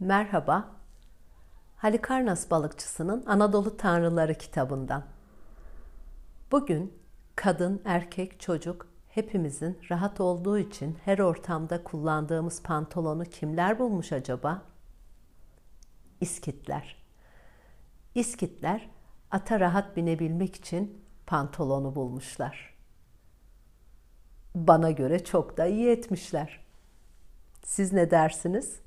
Merhaba. Halikarnas balıkçısının Anadolu Tanrıları kitabından. Bugün kadın, erkek, çocuk hepimizin rahat olduğu için her ortamda kullandığımız pantolonu kimler bulmuş acaba? İskitler. İskitler ata rahat binebilmek için pantolonu bulmuşlar. Bana göre çok da iyi etmişler. Siz ne dersiniz?